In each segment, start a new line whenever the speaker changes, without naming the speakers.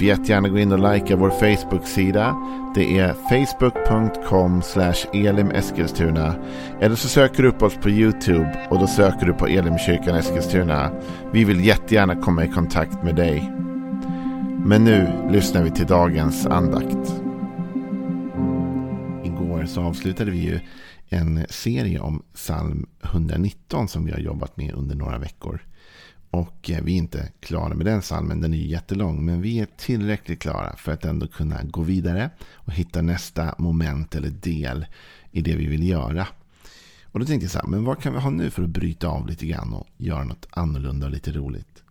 Du får jättegärna gå in och likea vår Facebook-sida. Det är facebook.com elimeskilstuna. Eller så söker du upp oss på YouTube och då söker du på Elimkyrkan Eskilstuna. Vi vill jättegärna komma i kontakt med dig. Men nu lyssnar vi till dagens andakt. Igår så avslutade vi ju en serie om psalm 119 som vi har jobbat med under några veckor. Och eh, vi är inte klara med den salmen, den är ju jättelång. Men vi är tillräckligt klara för att ändå kunna gå vidare och hitta nästa moment eller del i det vi vill göra. Och då tänkte jag så här, men vad kan vi ha nu för att bryta av lite grann och göra något annorlunda och lite roligt?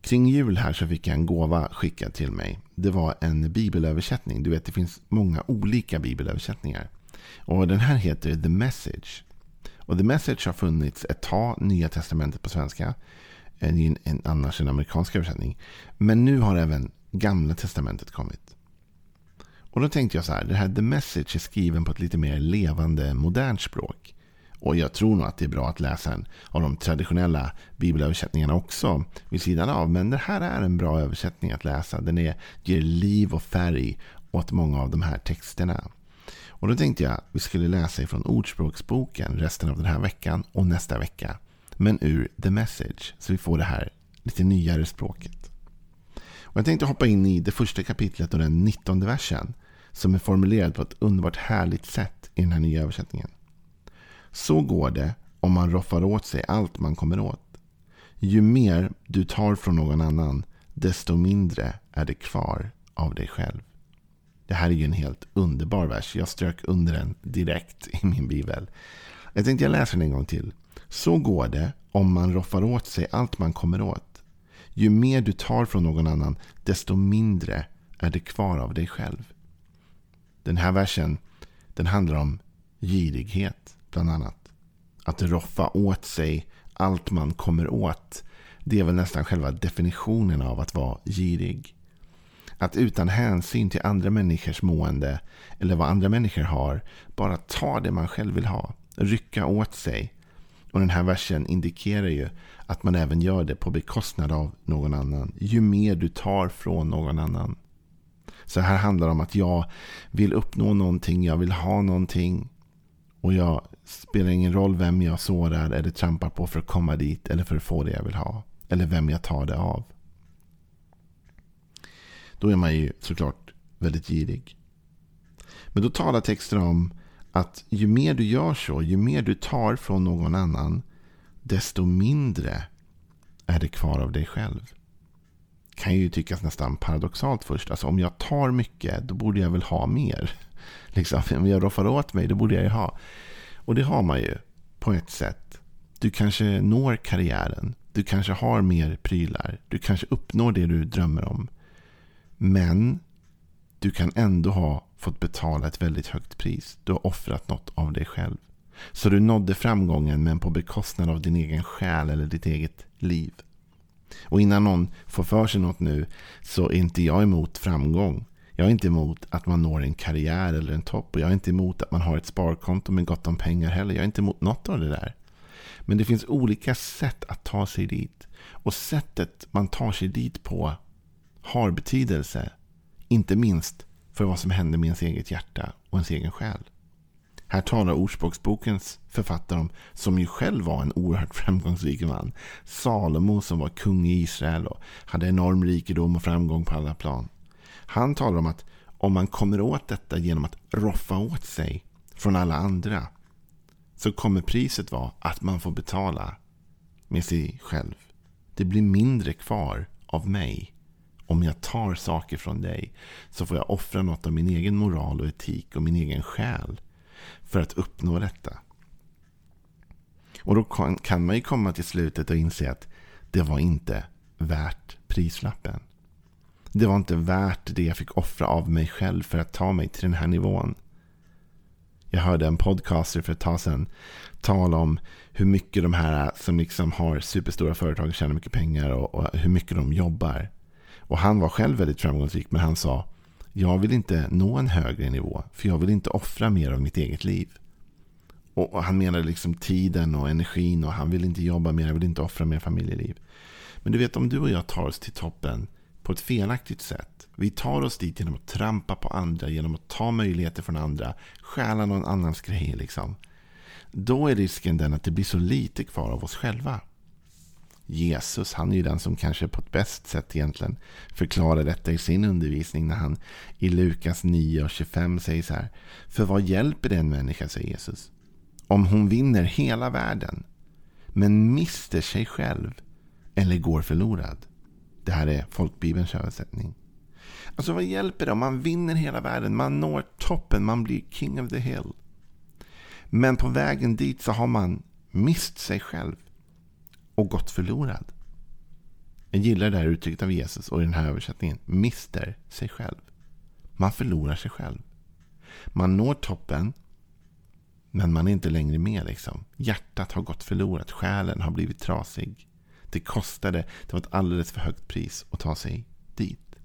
Kring jul här så fick jag en gåva skickad till mig. Det var en bibelöversättning. Du vet, det finns många olika bibelöversättningar. Och den här heter The Message. Och The Message har funnits ett tag, Nya Testamentet på svenska. Eh, en, en, annars en amerikansk översättning. Men nu har även Gamla Testamentet kommit. Och då tänkte jag så här, det här The Message är skriven på ett lite mer levande, modernt språk. Och jag tror nog att det är bra att läsa en av de traditionella bibelöversättningarna också vid sidan av. Men det här är en bra översättning att läsa. Den är, ger liv och färg åt många av de här texterna. Och då tänkte jag att vi skulle läsa ifrån Ordspråksboken resten av den här veckan och nästa vecka. Men ur The Message, så vi får det här lite nyare språket. Och jag tänkte hoppa in i det första kapitlet och den nittonde versen som är formulerad på ett underbart härligt sätt i den här nya översättningen. Så går det om man roffar åt sig allt man kommer åt. Ju mer du tar från någon annan, desto mindre är det kvar av dig själv. Det här är ju en helt underbar vers. Jag strök under den direkt i min bibel. Jag tänkte jag läser den en gång till. Så går det om man roffar åt sig allt man kommer åt. Ju mer du tar från någon annan, desto mindre är det kvar av dig själv. Den här versen den handlar om girighet, bland annat. Att roffa åt sig allt man kommer åt. Det är väl nästan själva definitionen av att vara girig. Att utan hänsyn till andra människors mående eller vad andra människor har bara ta det man själv vill ha. Rycka åt sig. Och den här versen indikerar ju att man även gör det på bekostnad av någon annan. Ju mer du tar från någon annan. Så här handlar det om att jag vill uppnå någonting, jag vill ha någonting. Och jag spelar ingen roll vem jag sårar eller trampar på för att komma dit eller för att få det jag vill ha. Eller vem jag tar det av. Då är man ju såklart väldigt girig. Men då talar texten om att ju mer du gör så, ju mer du tar från någon annan, desto mindre är det kvar av dig själv. Kan ju tyckas nästan paradoxalt först. Alltså om jag tar mycket, då borde jag väl ha mer. Liksom, om jag roffar åt mig, då borde jag ju ha. Och det har man ju på ett sätt. Du kanske når karriären. Du kanske har mer prylar. Du kanske uppnår det du drömmer om. Men du kan ändå ha fått betala ett väldigt högt pris. Du har offrat något av dig själv. Så du nådde framgången men på bekostnad av din egen själ eller ditt eget liv. Och innan någon får för sig något nu så är inte jag emot framgång. Jag är inte emot att man når en karriär eller en topp. Och jag är inte emot att man har ett sparkonto med gott om pengar heller. Jag är inte emot något av det där. Men det finns olika sätt att ta sig dit. Och sättet man tar sig dit på har betydelse. Inte minst för vad som händer med ens eget hjärta och ens egen själ. Här talar Ordspråksbokens författare om, som ju själv var en oerhört framgångsrik man. Salomo som var kung i Israel och hade enorm rikedom och framgång på alla plan. Han talar om att om man kommer åt detta genom att roffa åt sig från alla andra så kommer priset vara att man får betala med sig själv. Det blir mindre kvar av mig om jag tar saker från dig så får jag offra något av min egen moral och etik och min egen själ för att uppnå detta. Och då kan man ju komma till slutet och inse att det var inte värt prislappen. Det var inte värt det jag fick offra av mig själv för att ta mig till den här nivån. Jag hörde en podcaster för ett tag sedan tala om hur mycket de här som liksom har superstora företag tjänar mycket pengar och, och hur mycket de jobbar. Och han var själv väldigt framgångsrik men han sa jag vill inte nå en högre nivå för jag vill inte offra mer av mitt eget liv. Och, han menade liksom tiden och energin och han vill inte jobba mer, han vill inte offra mer familjeliv. Men du vet om du och jag tar oss till toppen på ett felaktigt sätt. Vi tar oss dit genom att trampa på andra, genom att ta möjligheter från andra, stjäla någon annans grejer liksom. Då är risken den att det blir så lite kvar av oss själva. Jesus, han är ju den som kanske på ett bäst sätt egentligen förklarar detta i sin undervisning när han i Lukas 9 och 25 säger så här. För vad hjälper det en människa, säger Jesus, om hon vinner hela världen men mister sig själv eller går förlorad? Det här är folkbibelns översättning. Alltså vad hjälper det om man vinner hela världen, man når toppen, man blir king of the hill. Men på vägen dit så har man mist sig själv och gått förlorad. Jag gillar det här uttrycket av Jesus och i den här översättningen. Mister sig själv. Man förlorar sig själv. Man når toppen men man är inte längre med. Liksom. Hjärtat har gått förlorat. Själen har blivit trasig. Det kostade. Det var ett alldeles för högt pris att ta sig dit.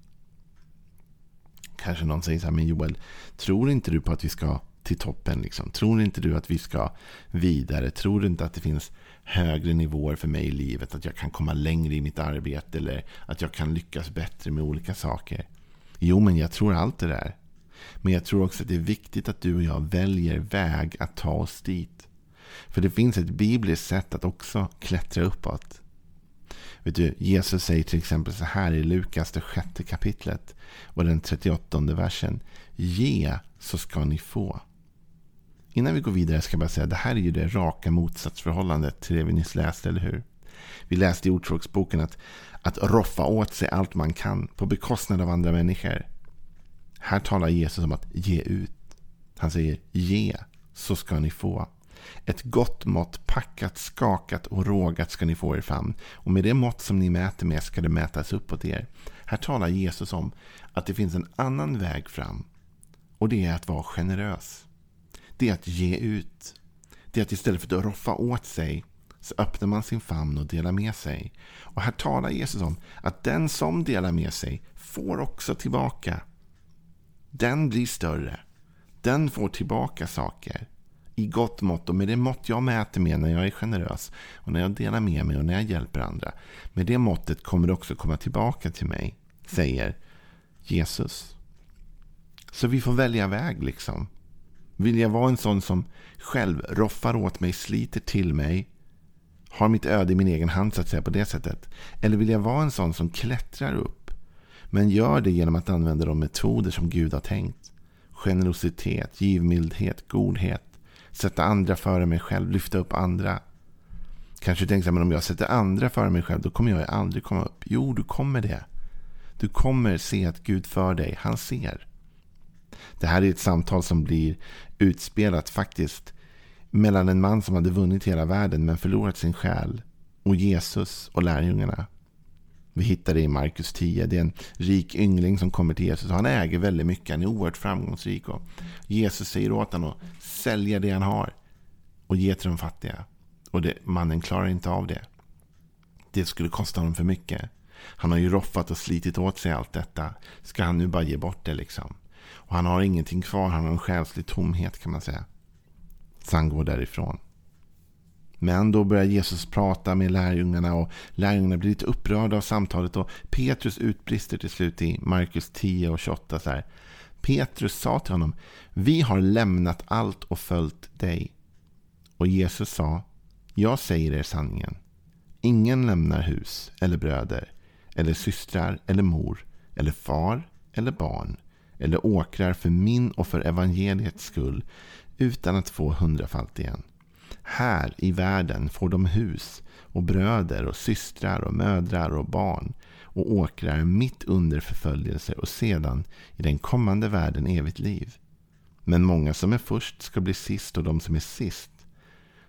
Kanske någon säger så här, men Joel, tror inte du på att vi ska till toppen? Liksom? Tror inte du att vi ska vidare? Tror du inte att det finns högre nivåer för mig i livet? Att jag kan komma längre i mitt arbete eller att jag kan lyckas bättre med olika saker? Jo, men jag tror allt det där. Men jag tror också att det är viktigt att du och jag väljer väg att ta oss dit. För det finns ett bibliskt sätt att också klättra uppåt. Vet du, Jesus säger till exempel så här i Lukas det sjätte kapitlet och den 38 versen. Ge så ska ni få. Innan vi går vidare ska jag bara säga att det här är ju det raka motsatsförhållandet till det vi nyss läste, eller hur? Vi läste i Ordspråksboken att, att roffa åt sig allt man kan på bekostnad av andra människor. Här talar Jesus om att ge ut. Han säger ge så ska ni få. Ett gott mått, packat, skakat och rågat ska ni få er famn. Och med det mått som ni mäter med ska det mätas uppåt er. Här talar Jesus om att det finns en annan väg fram. Och det är att vara generös. Det är att ge ut. Det är att istället för att roffa åt sig så öppnar man sin famn och delar med sig. Och här talar Jesus om att den som delar med sig får också tillbaka. Den blir större. Den får tillbaka saker i gott mått och med det mått jag mäter med när jag är generös och när jag delar med mig och när jag hjälper andra. Med det måttet kommer det också komma tillbaka till mig, säger Jesus. Så vi får välja väg liksom. Vill jag vara en sån som själv roffar åt mig, sliter till mig, har mitt öde i min egen hand så att säga på det sättet? Eller vill jag vara en sån som klättrar upp, men gör det genom att använda de metoder som Gud har tänkt? Generositet, givmildhet, godhet, sätta andra före mig själv, lyfta upp andra. Kanske tänker att om jag sätter andra före mig själv, då kommer jag aldrig komma upp. Jo, du kommer det. Du kommer se att Gud för dig. Han ser. Det här är ett samtal som blir utspelat faktiskt mellan en man som hade vunnit hela världen men förlorat sin själ och Jesus och lärjungarna. Vi hittar det i Markus 10. Det är en rik yngling som kommer till Jesus. Han äger väldigt mycket. Han är oerhört framgångsrik. Och Jesus säger åt honom att sälja det han har och ge till de fattiga. Och det, mannen klarar inte av det. Det skulle kosta honom för mycket. Han har ju roffat och slitit åt sig allt detta. Ska han nu bara ge bort det liksom? Och han har ingenting kvar. Han har en själslig tomhet kan man säga. Så han går därifrån. Men då börjar Jesus prata med lärjungarna och lärjungarna blir lite upprörda av samtalet och Petrus utbrister till slut i Markus 10 och 28 så här. Petrus sa till honom, vi har lämnat allt och följt dig. Och Jesus sa, jag säger er sanningen. Ingen lämnar hus eller bröder eller systrar eller mor eller far eller barn eller åkrar för min och för evangeliets skull utan att få hundrafalt igen. Här i världen får de hus och bröder och systrar och mödrar och barn och åkrar mitt under förföljelse och sedan i den kommande världen evigt liv. Men många som är först ska bli sist och de som är sist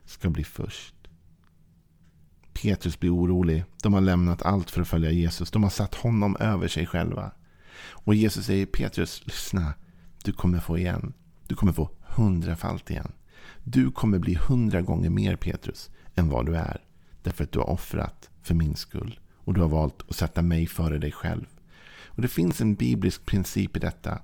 ska bli först. Petrus blir orolig. De har lämnat allt för att följa Jesus. De har satt honom över sig själva. Och Jesus säger Petrus, lyssna. Du kommer få igen. Du kommer få hundrafalt igen. Du kommer bli hundra gånger mer Petrus än vad du är. Därför att du har offrat för min skull. Och du har valt att sätta mig före dig själv. Och Det finns en biblisk princip i detta.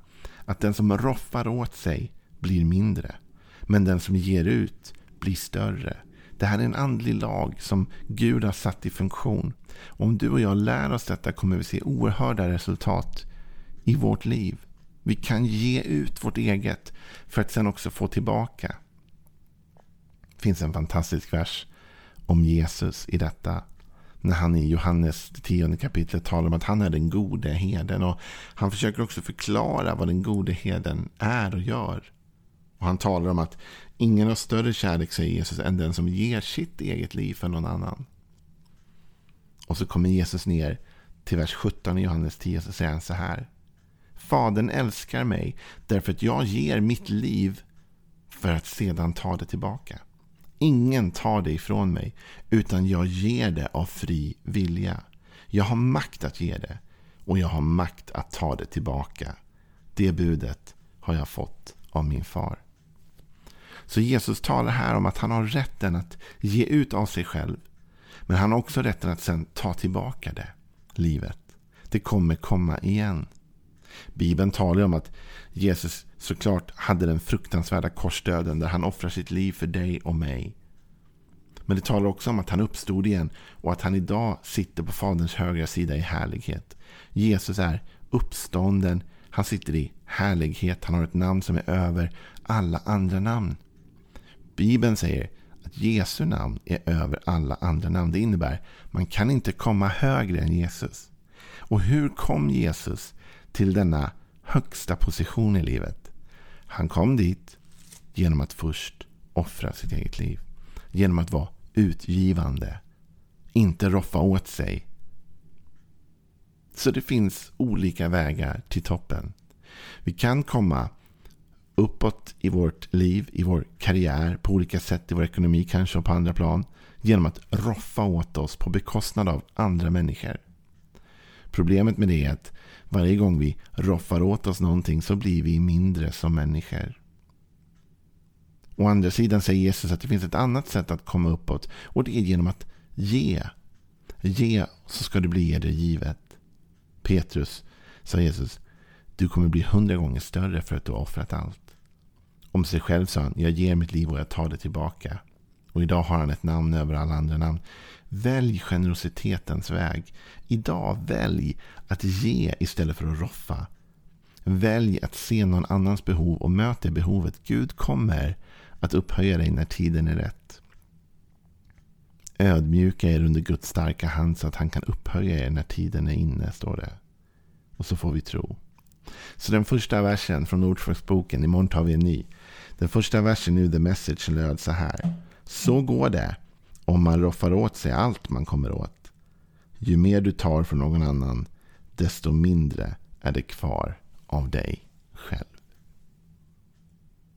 Att den som roffar åt sig blir mindre. Men den som ger ut blir större. Det här är en andlig lag som Gud har satt i funktion. Om du och jag lär oss detta kommer vi se oerhörda resultat i vårt liv. Vi kan ge ut vårt eget för att sen också få tillbaka. Det finns en fantastisk vers om Jesus i detta. När han i Johannes 10 kapitlet talar om att han är den gode herden. Och han försöker också förklara vad den gode herden är och gör. Och han talar om att ingen har större kärlek, säger Jesus, än den som ger sitt eget liv för någon annan. Och så kommer Jesus ner till vers 17 i Johannes 10 och så säger han så här. Fadern älskar mig därför att jag ger mitt liv för att sedan ta det tillbaka. Ingen tar det ifrån mig, utan jag ger det av fri vilja. Jag har makt att ge det och jag har makt att ta det tillbaka. Det budet har jag fått av min far. Så Jesus talar här om att han har rätten att ge ut av sig själv. Men han har också rätten att sen ta tillbaka det, livet. Det kommer komma igen. Bibeln talar om att Jesus såklart hade den fruktansvärda korsdöden där han offrar sitt liv för dig och mig. Men det talar också om att han uppstod igen och att han idag sitter på Faderns högra sida i härlighet. Jesus är uppstånden. Han sitter i härlighet. Han har ett namn som är över alla andra namn. Bibeln säger att Jesu namn är över alla andra namn. Det innebär att man kan inte komma högre än Jesus. Och hur kom Jesus till denna högsta position i livet? Han kom dit genom att först offra sitt eget liv. Genom att vara utgivande. Inte roffa åt sig. Så det finns olika vägar till toppen. Vi kan komma uppåt i vårt liv, i vår karriär, på olika sätt i vår ekonomi kanske och på andra plan. Genom att roffa åt oss på bekostnad av andra människor. Problemet med det är att varje gång vi roffar åt oss någonting så blir vi mindre som människor. Å andra sidan säger Jesus att det finns ett annat sätt att komma uppåt. Och det är genom att ge. Ge så ska det bli er givet. Petrus, sa Jesus, du kommer bli hundra gånger större för att du har offrat allt. Om sig själv sa han, jag ger mitt liv och jag tar det tillbaka. Och idag har han ett namn över alla andra namn. Välj generositetens väg. Idag välj att ge istället för att roffa. Välj att se någon annans behov och möt det behovet. Gud kommer att upphöja dig när tiden är rätt. Ödmjuka er under Guds starka hand så att han kan upphöja er när tiden är inne, står det. Och så får vi tro. Så den första versen från Ordspråksboken, imorgon tar vi en ny. Den första versen nu, The Message, löd så här. Så går det om man roffar åt sig allt man kommer åt. Ju mer du tar från någon annan, desto mindre är det kvar av dig själv.